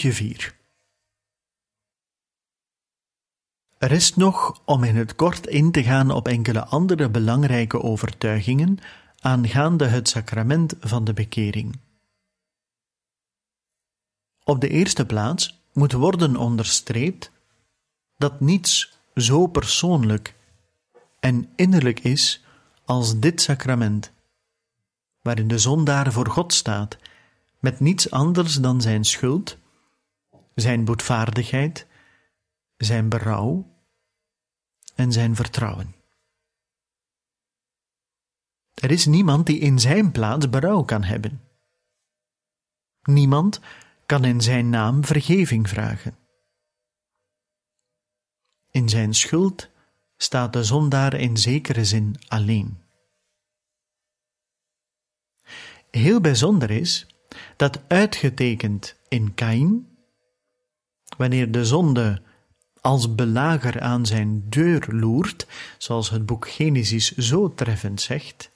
Puntje 4. Er is nog om in het kort in te gaan op enkele andere belangrijke overtuigingen aangaande het sacrament van de bekering. Op de eerste plaats moet worden onderstreept dat niets zo persoonlijk en innerlijk is als dit sacrament, waarin de zondaar voor God staat, met niets anders dan zijn schuld, zijn boetvaardigheid, zijn berouw en zijn vertrouwen. Er is niemand die in zijn plaats berouw kan hebben. Niemand kan in zijn naam vergeving vragen. In zijn schuld staat de zondaar in zekere zin alleen. Heel bijzonder is dat uitgetekend in Kain, wanneer de zonde als belager aan zijn deur loert, zoals het boek Genesis zo treffend zegt,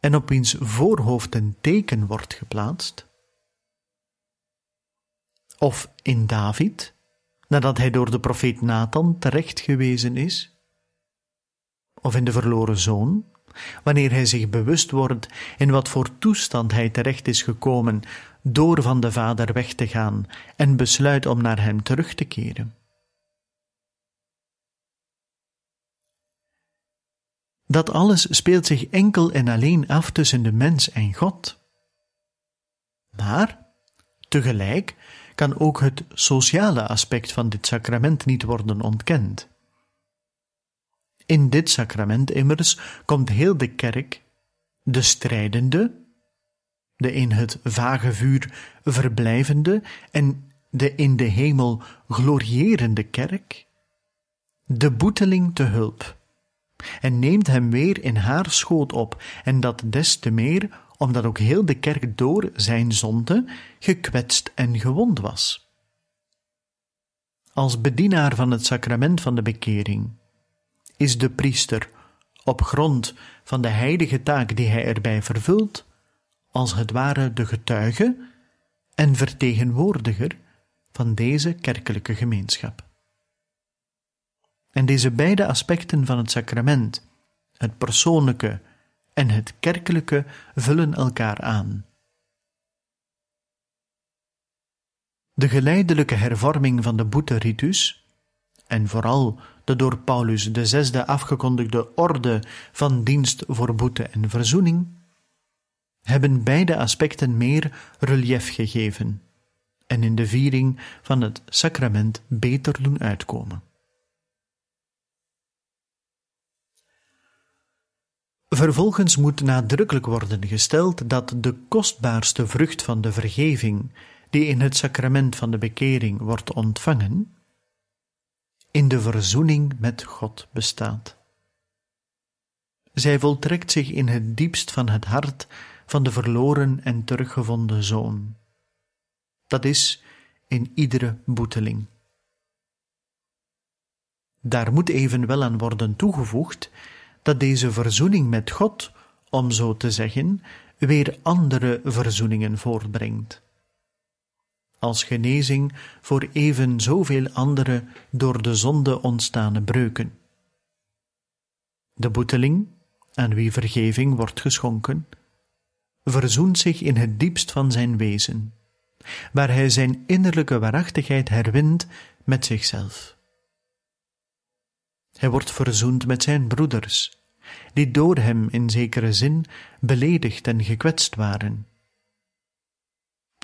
en op wiens voorhoofd een teken wordt geplaatst, of in David, nadat hij door de profeet Nathan terechtgewezen is, of in de verloren zoon, wanneer hij zich bewust wordt in wat voor toestand hij terecht is gekomen door van de Vader weg te gaan en besluit om naar hem terug te keren. Dat alles speelt zich enkel en alleen af tussen de mens en God. Maar, tegelijk, kan ook het sociale aspect van dit sacrament niet worden ontkend. In dit sacrament immers komt heel de kerk, de strijdende, de in het vage vuur verblijvende en de in de hemel glorierende kerk, de boeteling te hulp en neemt hem weer in haar schoot op, en dat des te meer omdat ook heel de kerk door zijn zonde gekwetst en gewond was. Als bedienaar van het sacrament van de bekering is de priester op grond van de heilige taak die hij erbij vervult, als het ware de getuige en vertegenwoordiger van deze kerkelijke gemeenschap. En deze beide aspecten van het sacrament, het persoonlijke en het kerkelijke, vullen elkaar aan. De geleidelijke hervorming van de boeteritus, en vooral de door Paulus VI afgekondigde orde van dienst voor boete en verzoening, hebben beide aspecten meer relief gegeven en in de viering van het sacrament beter doen uitkomen. Vervolgens moet nadrukkelijk worden gesteld dat de kostbaarste vrucht van de vergeving, die in het sacrament van de bekering wordt ontvangen, in de verzoening met God bestaat. Zij voltrekt zich in het diepst van het hart van de verloren en teruggevonden zoon. Dat is in iedere boeteling. Daar moet evenwel aan worden toegevoegd dat deze verzoening met God, om zo te zeggen, weer andere verzoeningen voortbrengt. Als genezing voor even zoveel andere door de zonde ontstane breuken. De boeteling, aan wie vergeving wordt geschonken, verzoent zich in het diepst van zijn wezen, waar hij zijn innerlijke waarachtigheid herwint met zichzelf. Hij wordt verzoend met zijn broeders, die door hem in zekere zin beledigd en gekwetst waren.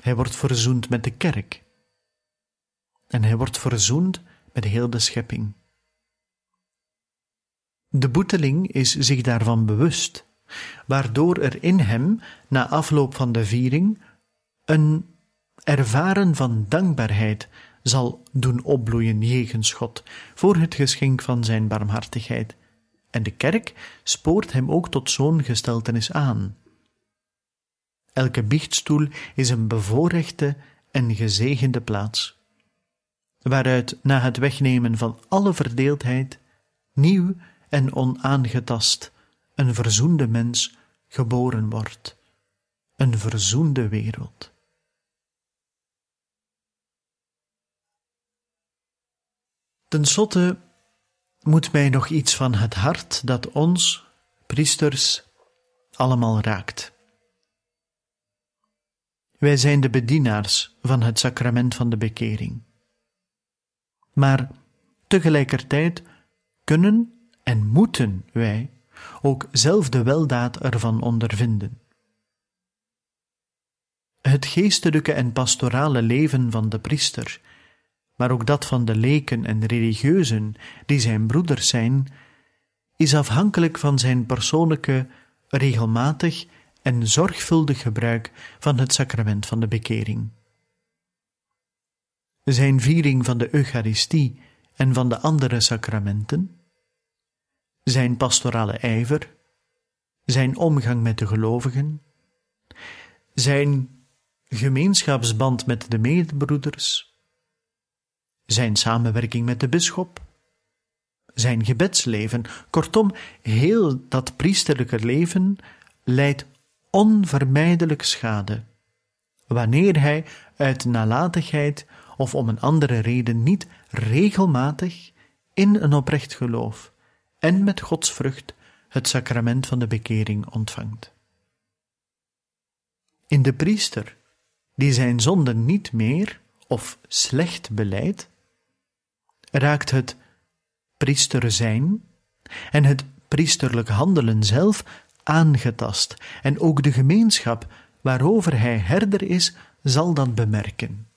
Hij wordt verzoend met de kerk. En hij wordt verzoend met heel de schepping. De boeteling is zich daarvan bewust, waardoor er in hem, na afloop van de viering, een ervaren van dankbaarheid zal doen opbloeien jegens God voor het geschenk van zijn barmhartigheid. En de kerk spoort hem ook tot zo'n gesteltenis aan. Elke biechtstoel is een bevoorrechte en gezegende plaats, waaruit na het wegnemen van alle verdeeldheid, nieuw en onaangetast, een verzoende mens geboren wordt, een verzoende wereld. Ten slotte moet mij nog iets van het hart dat ons, priesters, allemaal raakt. Wij zijn de bedienaars van het sacrament van de bekering. Maar tegelijkertijd kunnen en moeten wij ook zelf de weldaad ervan ondervinden. Het geestelijke en pastorale leven van de priester, maar ook dat van de leken en religieuzen die zijn broeders zijn, is afhankelijk van zijn persoonlijke, regelmatig en zorgvuldig gebruik van het sacrament van de bekering. Zijn viering van de Eucharistie en van de andere sacramenten, zijn pastorale ijver, zijn omgang met de gelovigen, zijn gemeenschapsband met de medebroeders, zijn samenwerking met de bisschop, zijn gebedsleven, kortom, heel dat priesterlijke leven leidt onvermijdelijk schade, wanneer hij uit nalatigheid of om een andere reden niet regelmatig in een oprecht geloof en met Gods vrucht het sacrament van de bekering ontvangt. In de priester, die zijn zonden niet meer of slecht beleidt, raakt het priester zijn en het priesterlijk handelen zelf aangetast, en ook de gemeenschap waarover hij herder is, zal dat bemerken.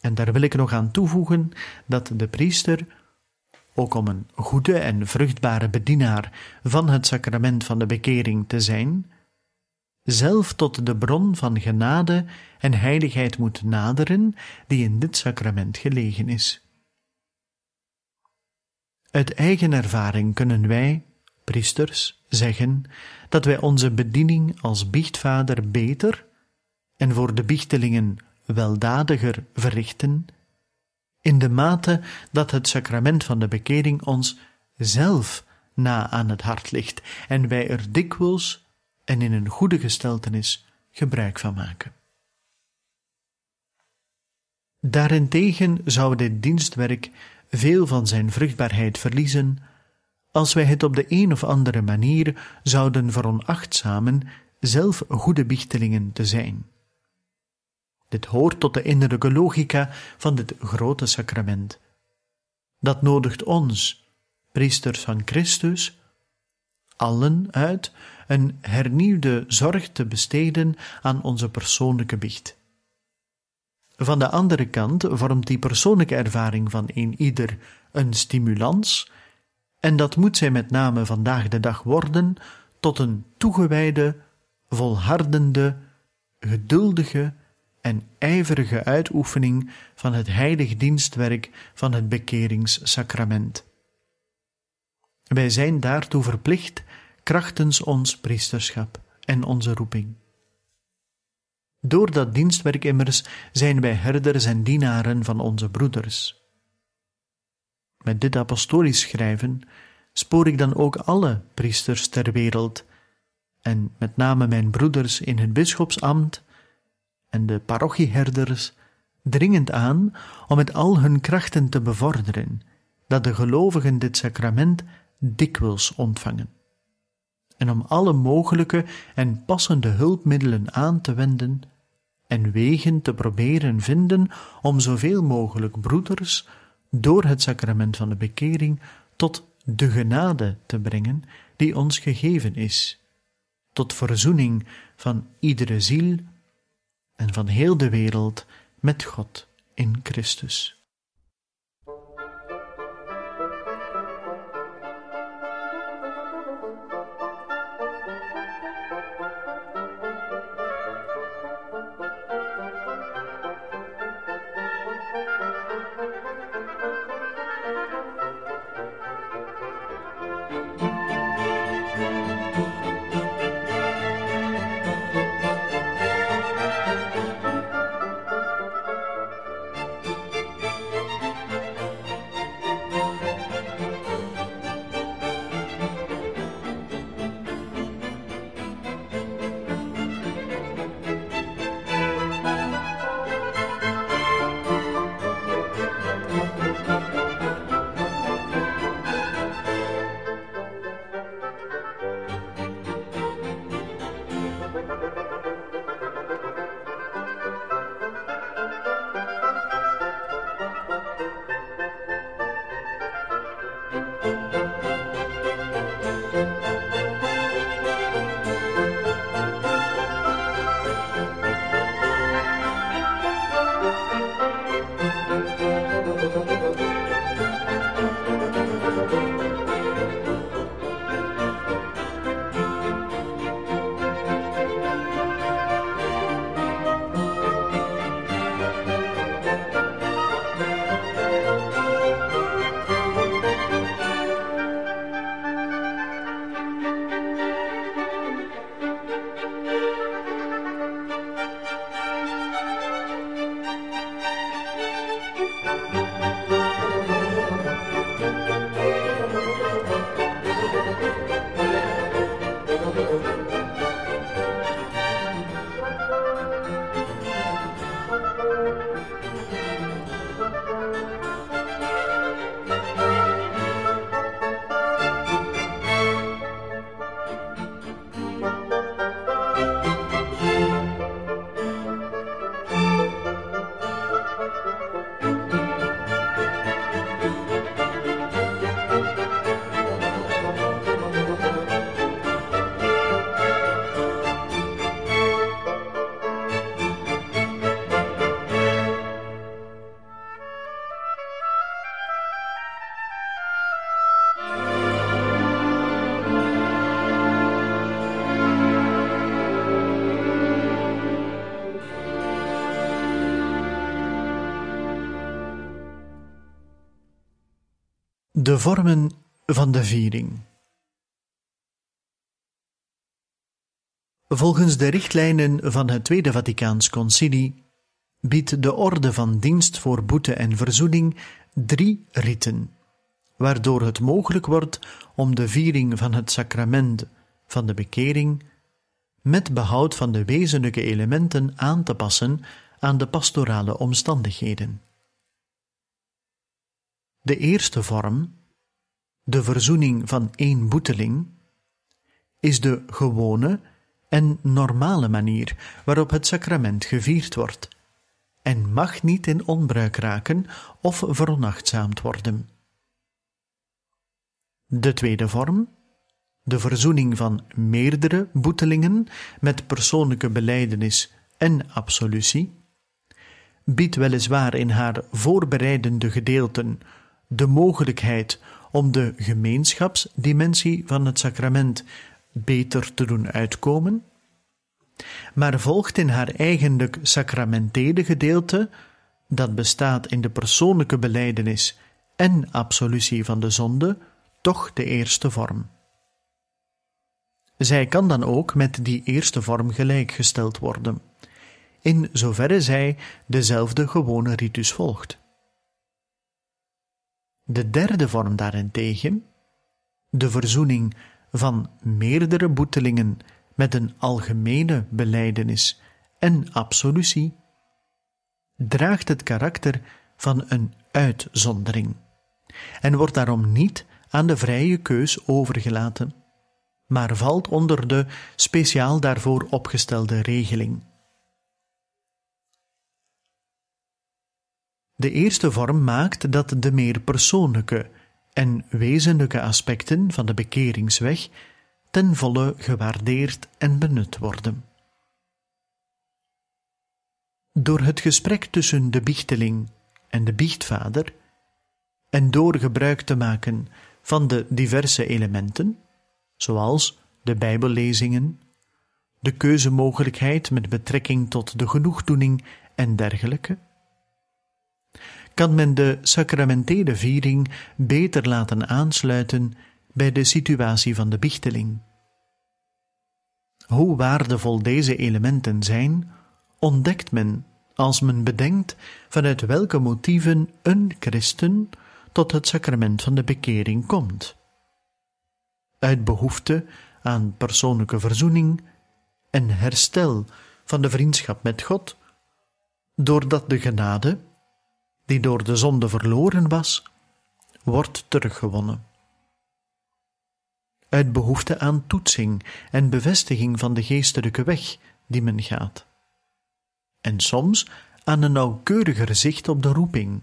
En daar wil ik nog aan toevoegen dat de priester, ook om een goede en vruchtbare bedienaar van het sacrament van de bekering te zijn, zelf tot de bron van genade en heiligheid moet naderen die in dit sacrament gelegen is. Uit eigen ervaring kunnen wij, priesters, zeggen dat wij onze bediening als biechtvader beter en voor de biechtelingen weldadiger verrichten, in de mate dat het sacrament van de bekering ons zelf na aan het hart ligt en wij er dikwijls en in een goede gesteltenis gebruik van maken. Daarentegen zou dit dienstwerk veel van zijn vruchtbaarheid verliezen als wij het op de een of andere manier zouden veronachtzamen zelf goede biechtelingen te zijn. Dit hoort tot de innerlijke logica van dit grote sacrament. Dat nodigt ons, priesters van Christus, allen uit een hernieuwde zorg te besteden aan onze persoonlijke biecht. Van de andere kant vormt die persoonlijke ervaring van een ieder een stimulans en dat moet zij met name vandaag de dag worden tot een toegewijde, volhardende, geduldige en ijverige uitoefening van het heilig dienstwerk van het bekeringssacrament. Wij zijn daartoe verplicht krachtens ons priesterschap en onze roeping. Door dat dienstwerk immers zijn wij herders en dienaren van onze broeders. Met dit apostolisch schrijven spoor ik dan ook alle priesters ter wereld, en met name mijn broeders in het bisschopsambt en de parochieherders, dringend aan om met al hun krachten te bevorderen, dat de gelovigen dit sacrament dikwijls ontvangen, en om alle mogelijke en passende hulpmiddelen aan te wenden en wegen te proberen vinden om zoveel mogelijk broeders door het sacrament van de bekering tot de genade te brengen die ons gegeven is, tot verzoening van iedere ziel en van heel de wereld met God in Christus. De vormen van de viering. Volgens de richtlijnen van het Tweede Vaticaans Concilie biedt de orde van dienst voor boete en verzoening drie riten, waardoor het mogelijk wordt om de viering van het sacrament van de bekering met behoud van de wezenlijke elementen aan te passen aan de pastorale omstandigheden. De eerste vorm, de verzoening van één boeteling, is de gewone en normale manier waarop het sacrament gevierd wordt en mag niet in onbruik raken of veronachtzaamd worden. De tweede vorm, de verzoening van meerdere boetelingen met persoonlijke belijdenis en absolutie, biedt weliswaar in haar voorbereidende gedeelten de mogelijkheid om de gemeenschapsdimensie van het sacrament beter te doen uitkomen, maar volgt in haar eigenlijk sacramentele gedeelte, dat bestaat in de persoonlijke belijdenis en absolutie van de zonde, toch de eerste vorm. Zij kan dan ook met die eerste vorm gelijkgesteld worden, in zoverre zij dezelfde gewone ritus volgt. De derde vorm daarentegen, de verzoening van meerdere boetelingen met een algemene belijdenis en absolutie, draagt het karakter van een uitzondering en wordt daarom niet aan de vrije keus overgelaten, maar valt onder de speciaal daarvoor opgestelde regeling. De eerste vorm maakt dat de meer persoonlijke en wezenlijke aspecten van de bekeringsweg ten volle gewaardeerd en benut worden. Door het gesprek tussen de biehteling en de biechtvader en door gebruik te maken van de diverse elementen, zoals de Bijbellezingen, de keuzemogelijkheid met betrekking tot de genoegdoening en dergelijke, kan men de sacramentele viering beter laten aansluiten bij de situatie van de bichteling. Hoe waardevol deze elementen zijn, ontdekt men als men bedenkt vanuit welke motieven een christen tot het sacrament van de bekering komt. Uit behoefte aan persoonlijke verzoening en herstel van de vriendschap met God, doordat de genade, die door de zonde verloren was, wordt teruggewonnen. Uit behoefte aan toetsing en bevestiging van de geestelijke weg die men gaat. En soms aan een nauwkeuriger zicht op de roeping.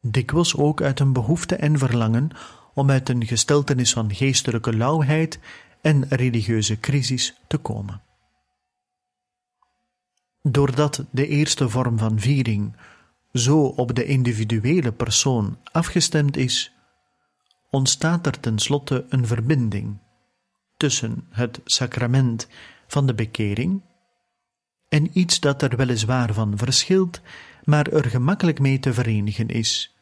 Dikwijls ook uit een behoefte en verlangen om uit een gesteltenis van geestelijke lauwheid en religieuze crisis te komen. Doordat de eerste vorm van viering zo op de individuele persoon afgestemd is, ontstaat er tenslotte een verbinding tussen het sacrament van de bekering en iets dat er weliswaar van verschilt, maar er gemakkelijk mee te verenigen is.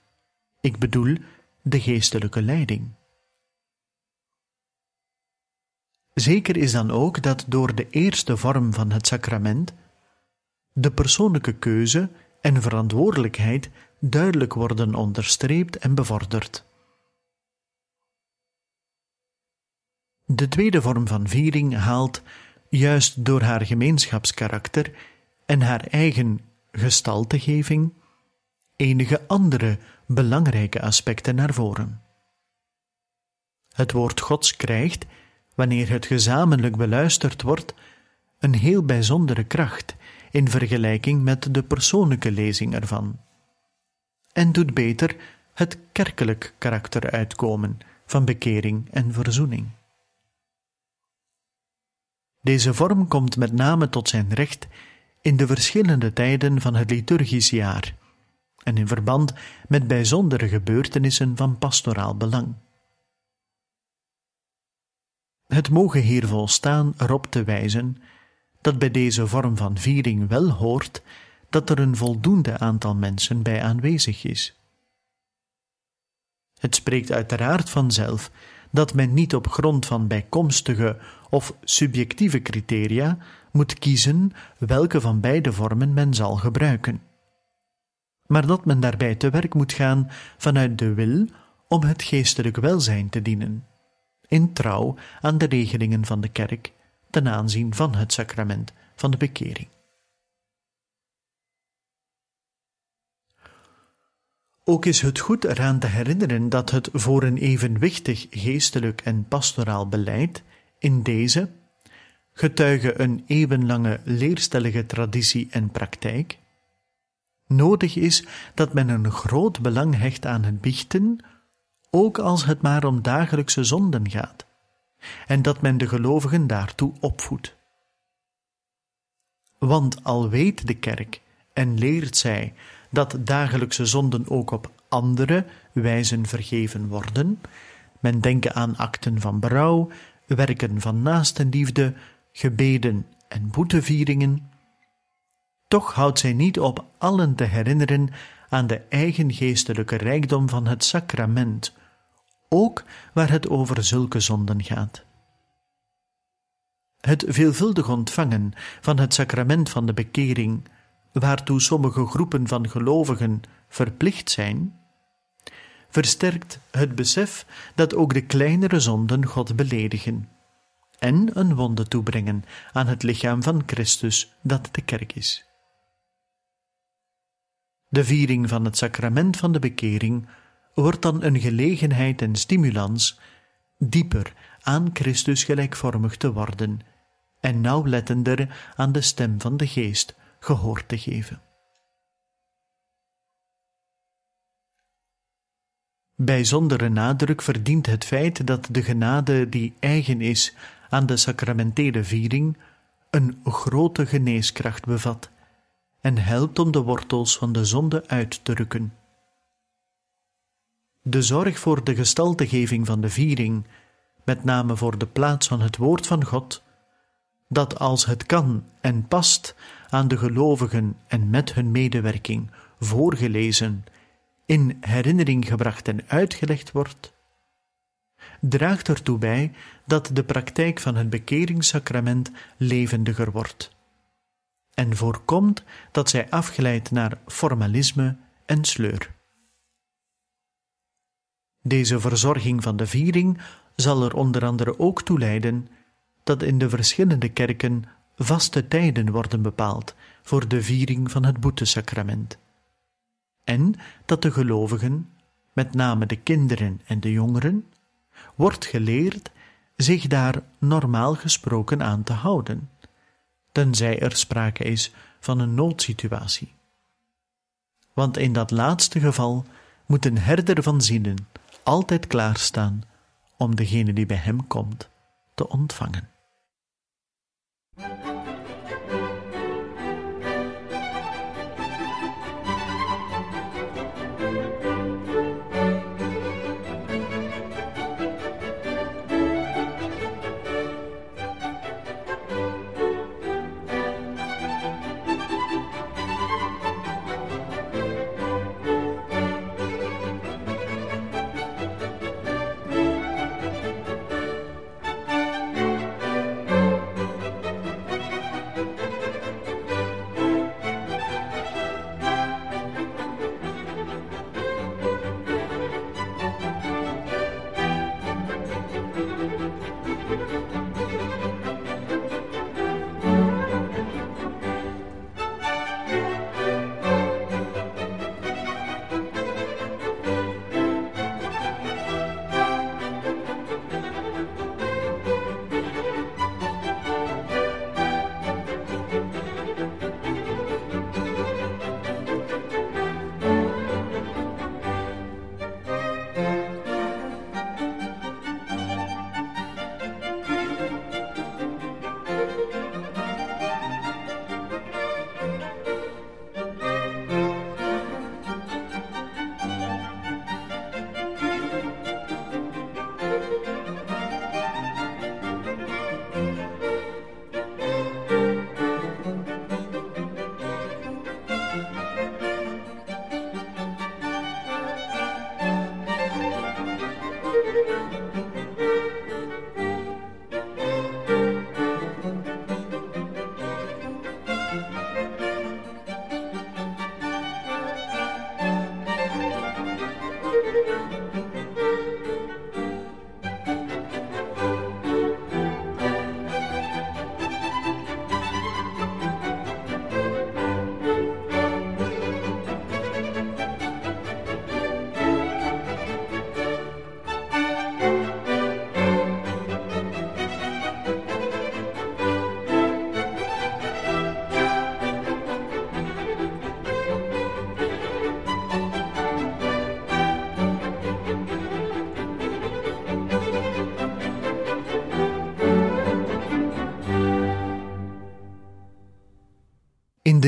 Ik bedoel de geestelijke leiding. Zeker is dan ook dat door de eerste vorm van het sacrament de persoonlijke keuze en verantwoordelijkheid duidelijk worden onderstreept en bevorderd. De tweede vorm van viering haalt, juist door haar gemeenschapskarakter en haar eigen gestaltegeving, enige andere belangrijke aspecten naar voren. Het woord Gods krijgt, wanneer het gezamenlijk beluisterd wordt, een heel bijzondere kracht in vergelijking met de persoonlijke lezing ervan, en doet beter het kerkelijk karakter uitkomen van bekering en verzoening. Deze vorm komt met name tot zijn recht in de verschillende tijden van het liturgisch jaar en in verband met bijzondere gebeurtenissen van pastoraal belang. Het mogen hier volstaan erop te wijzen dat bij deze vorm van viering wel hoort dat er een voldoende aantal mensen bij aanwezig is. Het spreekt uiteraard vanzelf dat men niet op grond van bijkomstige of subjectieve criteria moet kiezen welke van beide vormen men zal gebruiken, maar dat men daarbij te werk moet gaan vanuit de wil om het geestelijk welzijn te dienen, in trouw aan de regelingen van de kerk ten aanzien van het sacrament van de bekering. Ook is het goed eraan te herinneren dat het voor een evenwichtig geestelijk en pastoraal beleid in deze, getuige een eeuwenlange leerstellige traditie en praktijk, nodig is dat men een groot belang hecht aan het biechten, ook als het maar om dagelijkse zonden gaat, en dat men de gelovigen daartoe opvoedt. Want al weet de kerk en leert zij dat dagelijkse zonden ook op andere wijzen vergeven worden, men denke aan akten van berouw, werken van naastenliefde, gebeden en boetevieringen, toch houdt zij niet op allen te herinneren aan de eigen geestelijke rijkdom van het sacrament, ook waar het over zulke zonden gaat. Het veelvuldig ontvangen van het sacrament van de bekering, waartoe sommige groepen van gelovigen verplicht zijn, versterkt het besef dat ook de kleinere zonden God beledigen en een wonde toebrengen aan het lichaam van Christus dat de kerk is. De viering van het sacrament van de bekering wordt dan een gelegenheid en stimulans dieper aan Christus gelijkvormig te worden en nauwlettender aan de stem van de geest gehoor te geven. Bijzondere nadruk verdient het feit dat de genade die eigen is aan de sacramentele viering een grote geneeskracht bevat en helpt om de wortels van de zonde uit te rukken. De zorg voor de gestaltegeving van de viering, met name voor de plaats van het woord van God, dat als het kan en past aan de gelovigen en met hun medewerking voorgelezen, in herinnering gebracht en uitgelegd wordt, draagt ertoe bij dat de praktijk van het bekeringssacrament levendiger wordt en voorkomt dat zij afglijdt naar formalisme en sleur. Deze verzorging van de viering zal er onder andere ook toe leiden dat in de verschillende kerken vaste tijden worden bepaald voor de viering van het boetesacrament, en dat de gelovigen, met name de kinderen en de jongeren, wordt geleerd zich daar normaal gesproken aan te houden, tenzij er sprake is van een noodsituatie. Want in dat laatste geval moet een herder van zielen altijd klaarstaan om degene die bij hem komt te ontvangen.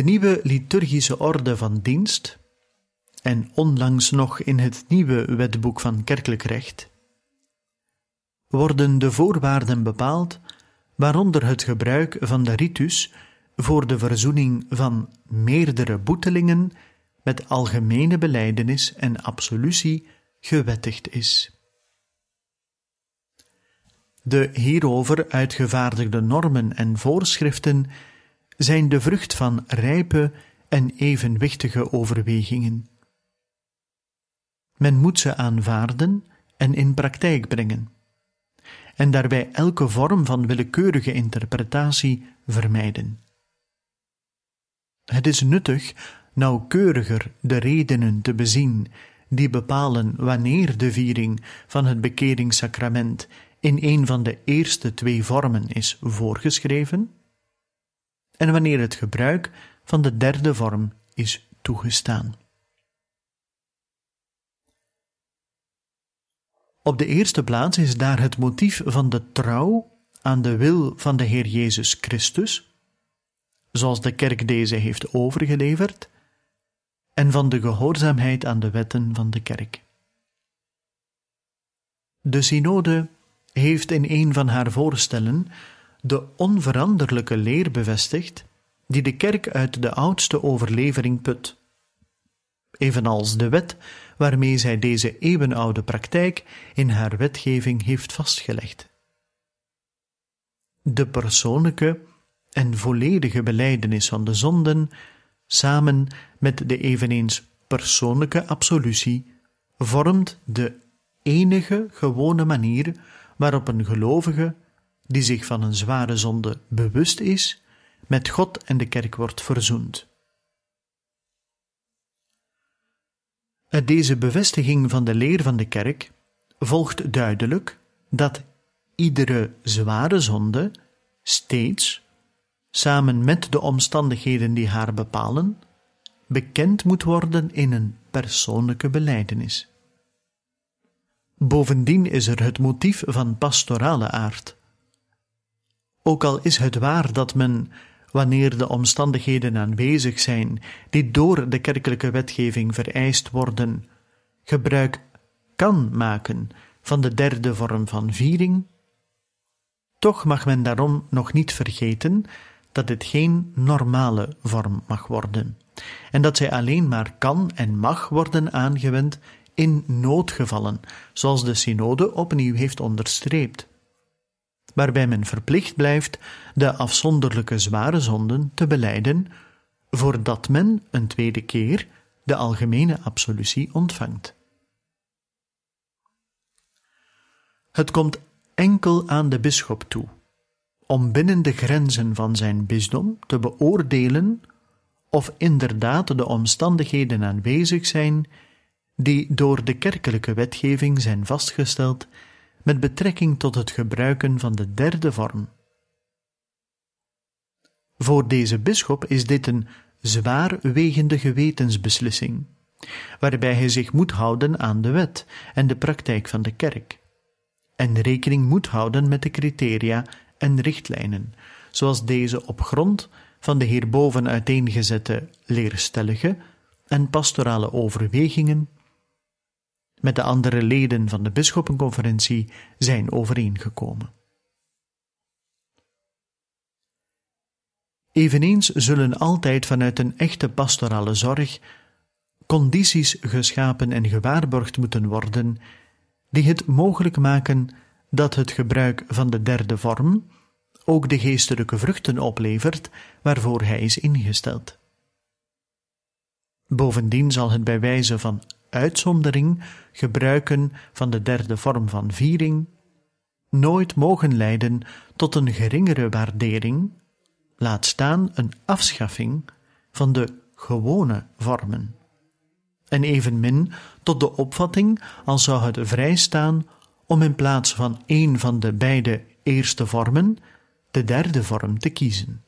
Nieuwe liturgische orde van dienst, en onlangs nog in het nieuwe wetboek van kerkelijk recht, worden de voorwaarden bepaald, waaronder het gebruik van de ritus voor de verzoening van meerdere boetelingen met algemene beleidenis en absolutie gewettigd is. De hierover uitgevaardigde normen en voorschriften zijn de vrucht van rijpe en evenwichtige overwegingen. Men moet ze aanvaarden en in praktijk brengen, en daarbij elke vorm van willekeurige interpretatie vermijden. Het is nuttig nauwkeuriger de redenen te bezien die bepalen wanneer de viering van het bekeringssacrament in een van de eerste twee vormen is voorgeschreven en wanneer het gebruik van de derde vorm is toegestaan. Op de eerste plaats is daar het motief van de trouw aan de wil van de Heer Jezus Christus, zoals de kerk deze heeft overgeleverd, en van de gehoorzaamheid aan de wetten van de kerk. De synode heeft in een van haar voorstellen de onveranderlijke leer bevestigt die de kerk uit de oudste overlevering put. evenals de wet waarmee zij deze eeuwenoude praktijk in haar wetgeving heeft vastgelegd. De persoonlijke en volledige belijdenis van de zonden, samen met de eveneens persoonlijke absolutie, vormt de enige gewone manier waarop een gelovige, die zich van een zware zonde bewust is, met God en de kerk wordt verzoend. Uit deze bevestiging van de leer van de kerk volgt duidelijk dat iedere zware zonde steeds, samen met de omstandigheden die haar bepalen, bekend moet worden in een persoonlijke belijdenis. Bovendien is er het motief van pastorale aard. Ook al is het waar dat men, wanneer de omstandigheden aanwezig zijn die door de kerkelijke wetgeving vereist worden, gebruik kan maken van de derde vorm van viering, toch mag men daarom nog niet vergeten dat dit geen normale vorm mag worden, en dat zij alleen maar kan en mag worden aangewend in noodgevallen, zoals de synode opnieuw heeft onderstreept, waarbij men verplicht blijft de afzonderlijke zware zonden te beleiden, voordat men een tweede keer de algemene absolutie ontvangt. Het komt enkel aan de bisschop toe om binnen de grenzen van zijn bisdom te beoordelen of inderdaad de omstandigheden aanwezig zijn die door de kerkelijke wetgeving zijn vastgesteld met betrekking tot het gebruiken van de derde vorm. Voor deze bisschop is dit een zwaar wegende gewetensbeslissing, waarbij hij zich moet houden aan de wet en de praktijk van de kerk, en rekening moet houden met de criteria en richtlijnen, zoals deze op grond van de hierboven uiteengezette leerstellige en pastorale overwegingen met de andere leden van de bisschoppenconferentie zijn overeengekomen. Eveneens zullen altijd vanuit een echte pastorale zorg condities geschapen en gewaarborgd moeten worden die het mogelijk maken dat het gebruik van de derde vorm ook de geestelijke vruchten oplevert waarvoor hij is ingesteld. Bovendien zal het bij wijze van uitzondering gebruiken van de derde vorm van viering nooit mogen leiden tot een geringere waardering, laat staan een afschaffing van de gewone vormen. En evenmin tot de opvatting als zou het vrijstaan om in plaats van een van de beide eerste vormen de derde vorm te kiezen.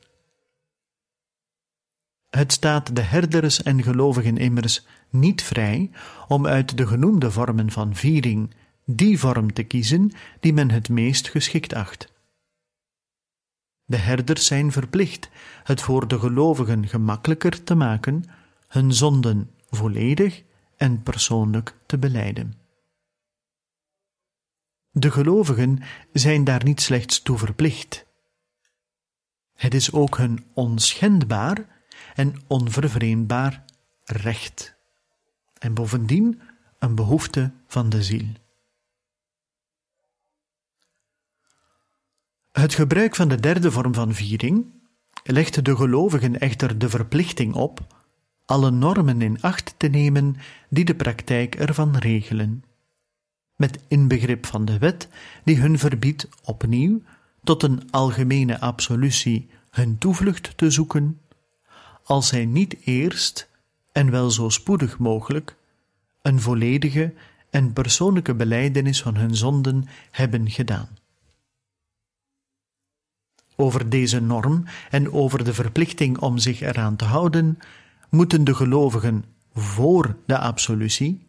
Het staat de herders en gelovigen immers niet vrij om uit de genoemde vormen van viering die vorm te kiezen die men het meest geschikt acht. De herders zijn verplicht het voor de gelovigen gemakkelijker te maken hun zonden volledig en persoonlijk te beleiden. De gelovigen zijn daar niet slechts toe verplicht. Het is ook hun onschendbaar en onvervreemdbaar recht. En bovendien een behoefte van de ziel. Het gebruik van de derde vorm van viering legt de gelovigen echter de verplichting op alle normen in acht te nemen die de praktijk ervan regelen, met inbegrip van de wet die hun verbiedt opnieuw tot een algemene absolutie hun toevlucht te zoeken als zij niet eerst, en wel zo spoedig mogelijk, een volledige en persoonlijke belijdenis van hun zonden hebben gedaan. Over deze norm en over de verplichting om zich eraan te houden, moeten de gelovigen voor de absolutie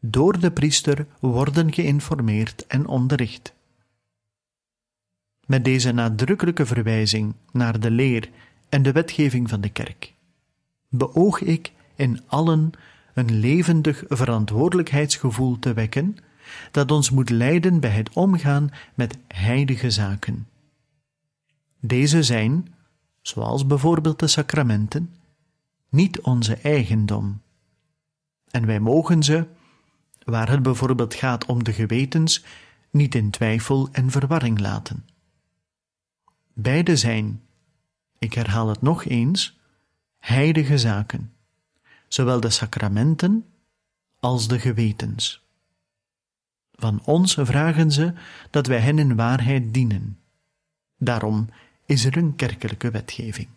door de priester worden geïnformeerd en onderricht. Met deze nadrukkelijke verwijzing naar de leer en de wetgeving van de kerk beoog ik in allen een levendig verantwoordelijkheidsgevoel te wekken, dat ons moet leiden bij het omgaan met heilige zaken. Deze zijn, zoals bijvoorbeeld de sacramenten, niet onze eigendom. En wij mogen ze, waar het bijvoorbeeld gaat om de gewetens, niet in twijfel en verwarring laten. Beide zijn, ik herhaal het nog eens, heilige zaken, zowel de sacramenten als de gewetens. Van ons vragen ze dat wij hen in waarheid dienen. Daarom is er een kerkelijke wetgeving.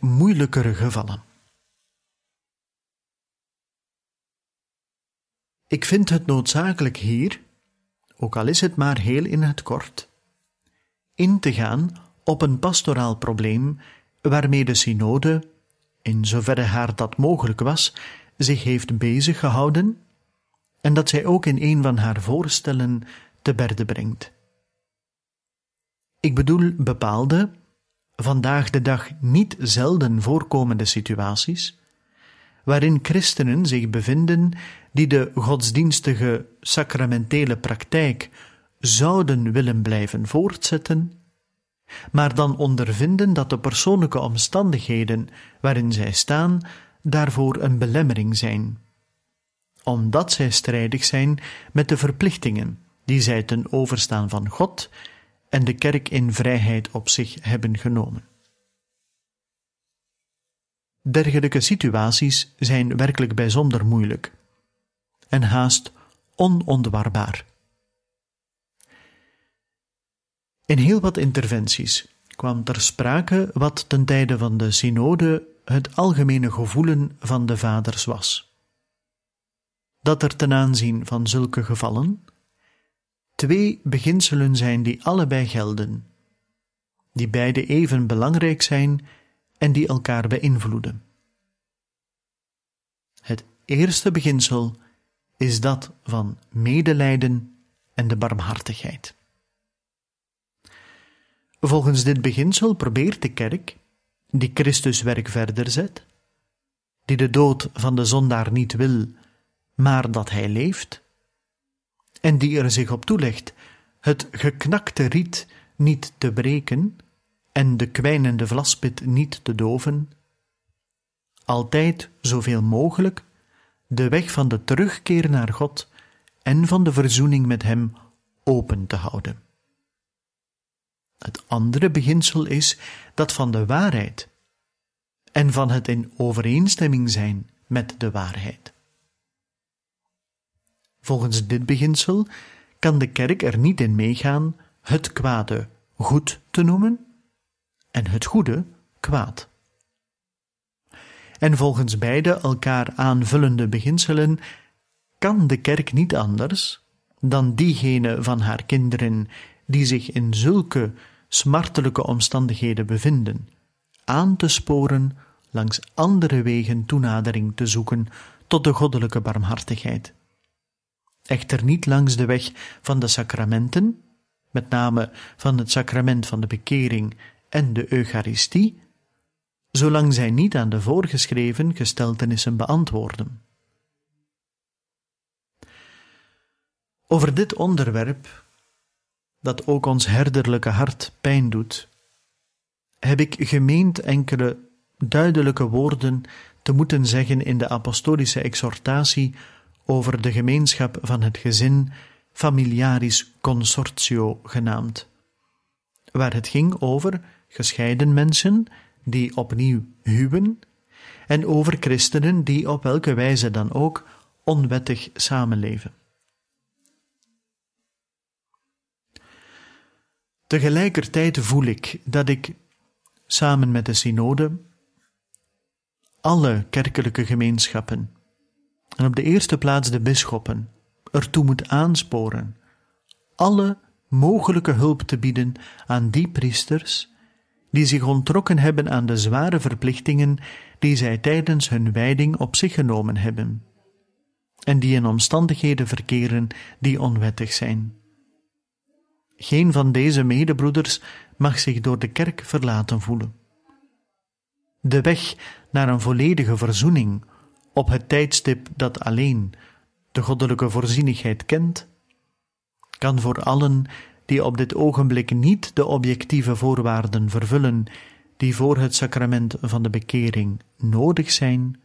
Moeilijkere gevallen. Ik vind het noodzakelijk hier, ook al is het maar heel in het kort, in te gaan op een pastoraal probleem waarmee de synode, in zoverre haar dat mogelijk was, zich heeft bezig gehouden en dat zij ook in een van haar voorstellen te berde brengt. Ik bedoel bepaalde, vandaag de dag niet zelden voorkomende situaties, waarin christenen zich bevinden die de godsdienstige sacramentele praktijk zouden willen blijven voortzetten, maar dan ondervinden dat de persoonlijke omstandigheden waarin zij staan daarvoor een belemmering zijn, omdat zij strijdig zijn met de verplichtingen die zij ten overstaan van God en de kerk in vrijheid op zich hebben genomen. Dergelijke situaties zijn werkelijk bijzonder moeilijk en haast onontwarbaar. In heel wat interventies kwam ter sprake wat ten tijde van de synode het algemene gevoelen van de vaders was. Dat er ten aanzien van zulke gevallen twee beginselen zijn die allebei gelden, die beide even belangrijk zijn en die elkaar beïnvloeden. Het eerste beginsel is dat van medelijden en de barmhartigheid. Volgens dit beginsel probeert de kerk, die Christus werk verder zet, die de dood van de zondaar niet wil, maar dat hij leeft, en die er zich op toelegt het geknakte riet niet te breken en de kwijnende vlaspit niet te doven, altijd zoveel mogelijk de weg van de terugkeer naar God en van de verzoening met Hem open te houden. Het andere beginsel is dat van de waarheid en van het in overeenstemming zijn met de waarheid. Volgens dit beginsel kan de kerk er niet in meegaan het kwade goed te noemen en het goede kwaad. En volgens beide elkaar aanvullende beginselen kan de kerk niet anders dan diegene van haar kinderen die zich in zulke smartelijke omstandigheden bevinden, aan te sporen langs andere wegen toenadering te zoeken tot de goddelijke barmhartigheid. Echter niet langs de weg van de sacramenten, met name van het sacrament van de bekering en de Eucharistie, zolang zij niet aan de voorgeschreven gesteltenissen beantwoorden. Over dit onderwerp, dat ook ons herderlijke hart pijn doet, heb ik gemeend enkele duidelijke woorden te moeten zeggen in de apostolische exhortatie over de gemeenschap van het gezin Familiaris Consortio genaamd, waar het ging over gescheiden mensen die opnieuw huwen en over christenen die op welke wijze dan ook onwettig samenleven. Tegelijkertijd voel ik dat ik samen met de synode alle kerkelijke gemeenschappen en op de eerste plaats de bisschoppen ertoe moet aansporen alle mogelijke hulp te bieden aan die priesters die zich ontrokken hebben aan de zware verplichtingen die zij tijdens hun wijding op zich genomen hebben, en die in omstandigheden verkeren die onwettig zijn. Geen van deze medebroeders mag zich door de kerk verlaten voelen. De weg naar een volledige verzoening op het tijdstip dat alleen de goddelijke voorzienigheid kent, kan voor allen die op dit ogenblik niet de objectieve voorwaarden vervullen die voor het sacrament van de bekering nodig zijn,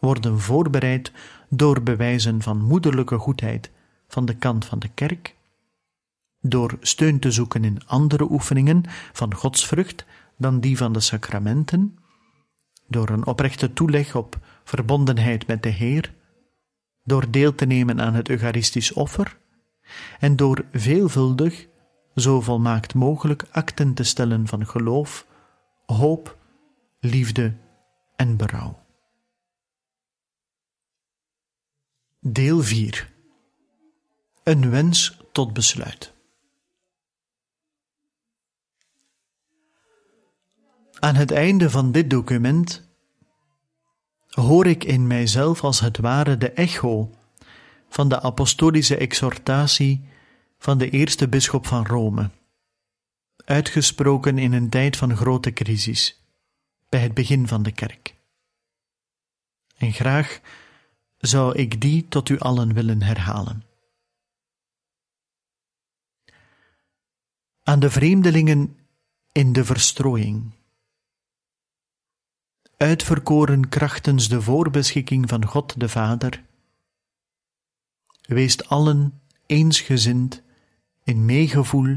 worden voorbereid door bewijzen van moederlijke goedheid van de kant van de kerk, door steun te zoeken in andere oefeningen van godsvrucht dan die van de sacramenten, door een oprechte toeleg op verbondenheid met de Heer, door deel te nemen aan het Eucharistisch offer en door veelvuldig, zo volmaakt mogelijk, akten te stellen van geloof, hoop, liefde en berouw. Deel 4 Een wens tot besluit. Aan het einde van dit document hoor ik in mijzelf als het ware de echo van de apostolische exhortatie van de eerste bisschop van Rome, uitgesproken in een tijd van grote crisis, bij het begin van de kerk. En graag zou ik die tot u allen willen herhalen. Aan de vreemdelingen in de verstrooiing. Uitverkoren krachtens de voorbeschikking van God de Vader, weest allen eensgezind in meegevoel,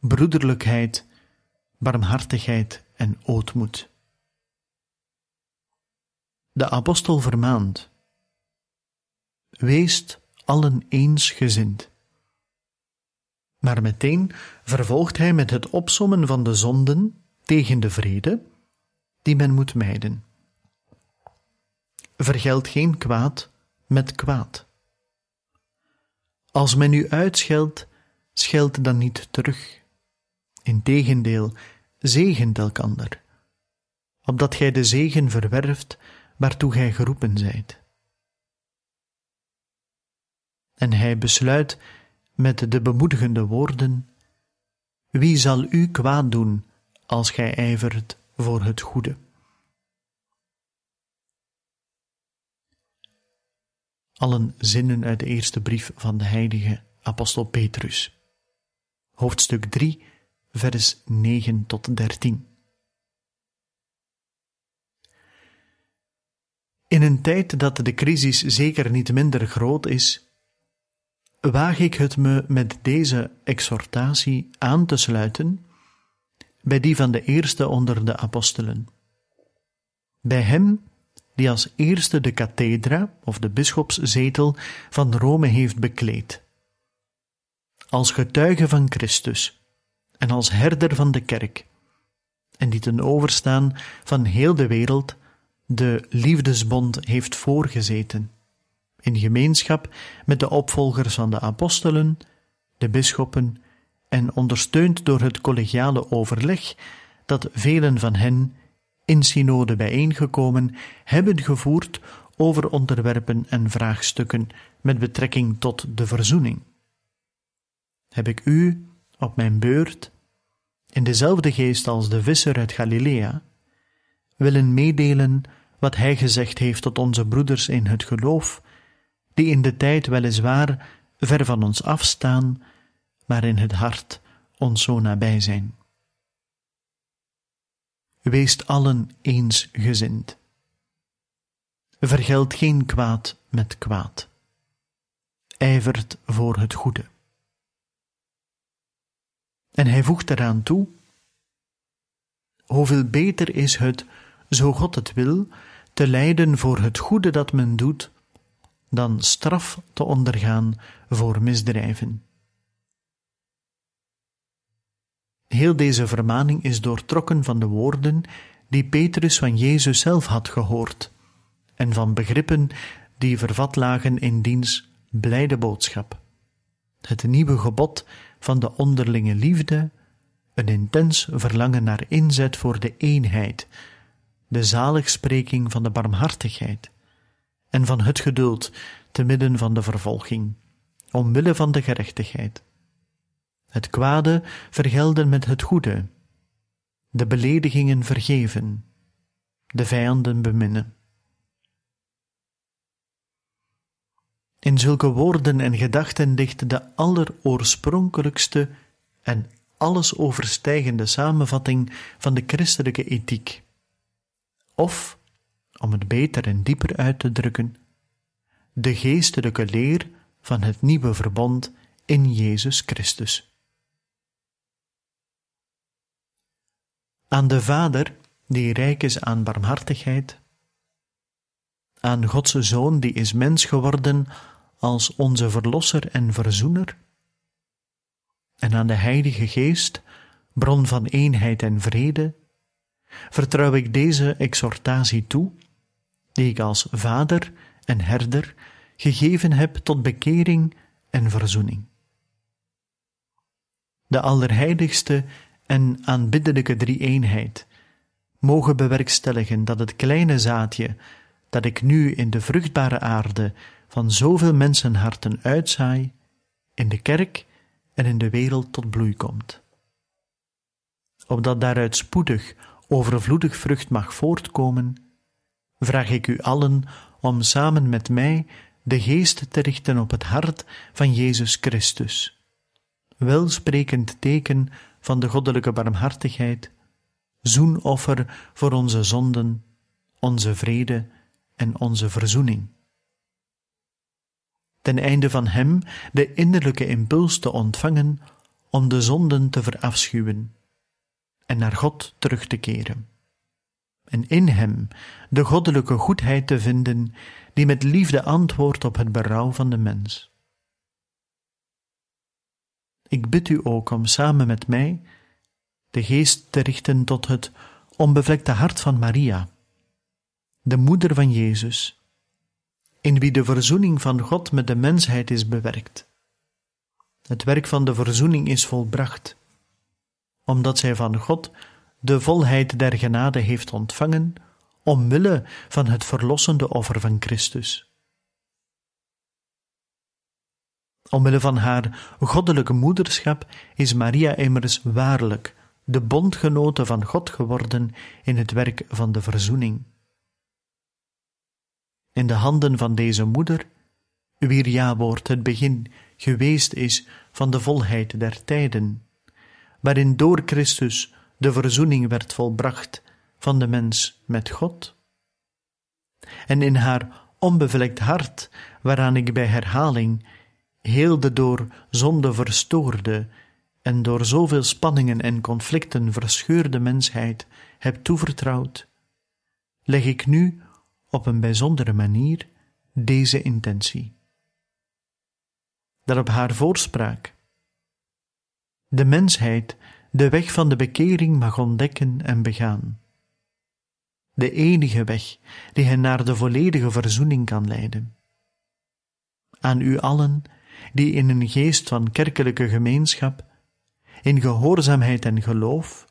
broederlijkheid, barmhartigheid en ootmoed. De apostel vermaant: Weest allen eensgezind. Maar meteen vervolgt hij met het opsommen van de zonden tegen de vrede, die men moet mijden. Vergeld geen kwaad met kwaad. Als men u uitscheldt, scheld dan niet terug. Integendeel, zegent elkander, opdat gij de zegen verwerft waartoe gij geroepen zijt. En hij besluit met de bemoedigende woorden: Wie zal u kwaad doen als gij ijvert voor het goede? Allen zinnen uit de eerste brief van de heilige apostel Petrus. Hoofdstuk 3, vers 9 tot 13. In een tijd dat de crisis zeker niet minder groot is, waag ik het me met deze exhortatie aan te sluiten bij die van de eerste onder de apostelen. Bij hem die als eerste de kathedra of de bisschopszetel van Rome heeft bekleed. Als getuige van Christus en als herder van de kerk, en die ten overstaan van heel de wereld de liefdesbond heeft voorgezeten in gemeenschap met de opvolgers van de apostelen, de bisschoppen en ondersteund door het collegiale overleg dat velen van hen, in synode bijeengekomen, hebben gevoerd over onderwerpen en vraagstukken met betrekking tot de verzoening. Heb ik u, op mijn beurt, in dezelfde geest als de visser uit Galilea, willen meedelen wat hij gezegd heeft tot onze broeders in het geloof die in de tijd weliswaar ver van ons afstaan, maar in het hart ons zo nabij zijn. Weest allen eensgezind. Vergeld geen kwaad met kwaad. Ijvert voor het goede. En hij voegt eraan toe: Hoeveel beter is het, zo God het wil, te lijden voor het goede dat men doet, dan straf te ondergaan voor misdrijven. Heel deze vermaning is doortrokken van de woorden die Petrus van Jezus zelf had gehoord en van begrippen die vervat lagen in diens blijde boodschap. Het nieuwe gebod van de onderlinge liefde, een intens verlangen naar inzet voor de eenheid, de zaligspreking van de barmhartigheid, en van het geduld te midden van de vervolging, omwille van de gerechtigheid. Het kwade vergelden met het goede, de beledigingen vergeven, de vijanden beminnen. In zulke woorden en gedachten ligt de alleroorspronkelijkste en alles overstijgende samenvatting van de christelijke ethiek. Of om het beter en dieper uit te drukken, de geestelijke leer van het nieuwe verbond in Jezus Christus. Aan de Vader, die rijk is aan barmhartigheid, aan Gods Zoon, die is mens geworden als onze Verlosser en Verzoener, en aan de Heilige Geest, bron van eenheid en vrede, vertrouw ik deze exhortatie toe die ik als vader en herder gegeven heb tot bekering en verzoening. De allerheiligste en aanbiddelijke drie-eenheid mogen bewerkstelligen dat het kleine zaadje dat ik nu in de vruchtbare aarde van zoveel mensenharten uitzaai, in de kerk en in de wereld tot bloei komt. Opdat daaruit spoedig overvloedig vrucht mag voortkomen, vraag ik u allen om samen met mij de geest te richten op het hart van Jezus Christus, welsprekend teken van de goddelijke barmhartigheid, zoenoffer voor onze zonden, onze vrede en onze verzoening. Ten einde van Hem de innerlijke impuls te ontvangen om de zonden te verafschuwen en naar God terug te keren. En in Hem de goddelijke goedheid te vinden die met liefde antwoordt op het berouw van de mens. Ik bid u ook om samen met mij de geest te richten tot het onbevlekte hart van Maria, de moeder van Jezus, in wie de verzoening van God met de mensheid is bewerkt. Het werk van de verzoening is volbracht, omdat zij van God de volheid der genade heeft ontvangen, omwille van het verlossende offer van Christus. Omwille van haar goddelijke moederschap is Maria immers waarlijk de bondgenote van God geworden in het werk van de verzoening. In de handen van deze moeder, wier ja-woord het begin geweest is van de volheid der tijden, waarin door Christus de verzoening werd volbracht van de mens met God, en in haar onbevlekt hart, waaraan ik bij herhaling heel de door zonde verstoorde en door zoveel spanningen en conflicten verscheurde mensheid heb toevertrouwd, leg ik nu op een bijzondere manier deze intentie. Dat op haar voorspraak de mensheid de weg van de bekering mag ontdekken en begaan. De enige weg die hen naar de volledige verzoening kan leiden. Aan u allen, die in een geest van kerkelijke gemeenschap in gehoorzaamheid en geloof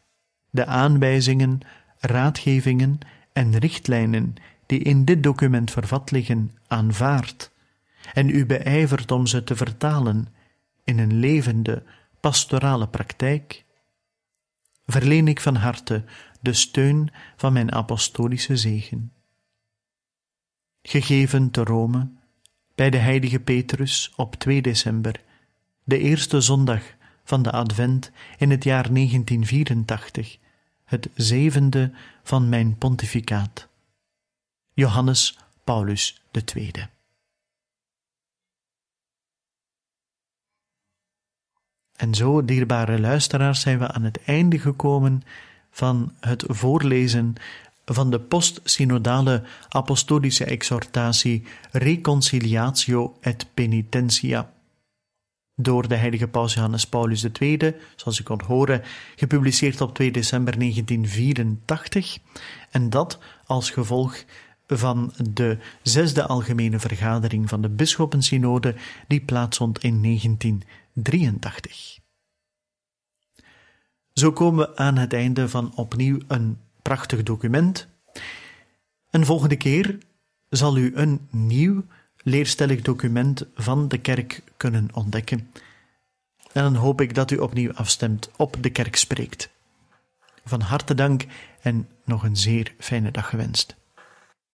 de aanwijzingen, raadgevingen en richtlijnen die in dit document vervat liggen aanvaardt en u beijvert om ze te vertalen in een levende pastorale praktijk, verleen ik van harte de steun van mijn apostolische zegen. Gegeven te Rome, bij de heilige Petrus op 2 december, de eerste zondag van de Advent in het jaar 1984, het zevende van mijn pontificaat. Johannes Paulus II. En zo, dierbare luisteraars, zijn we aan het einde gekomen van het voorlezen van de postsynodale apostolische exhortatie Reconciliatio et Penitentia door de heilige paus Johannes Paulus II, zoals u kon horen, gepubliceerd op 2 december 1984, en dat als gevolg van de zesde algemene vergadering van de bisschoppensynode die plaatsvond in 1983. Zo komen we aan het einde van opnieuw een prachtig document. Een volgende keer zal u een nieuw leerstellig document van de kerk kunnen ontdekken. En dan hoop ik dat u opnieuw afstemt op de kerk spreekt. Van harte dank en nog een zeer fijne dag gewenst.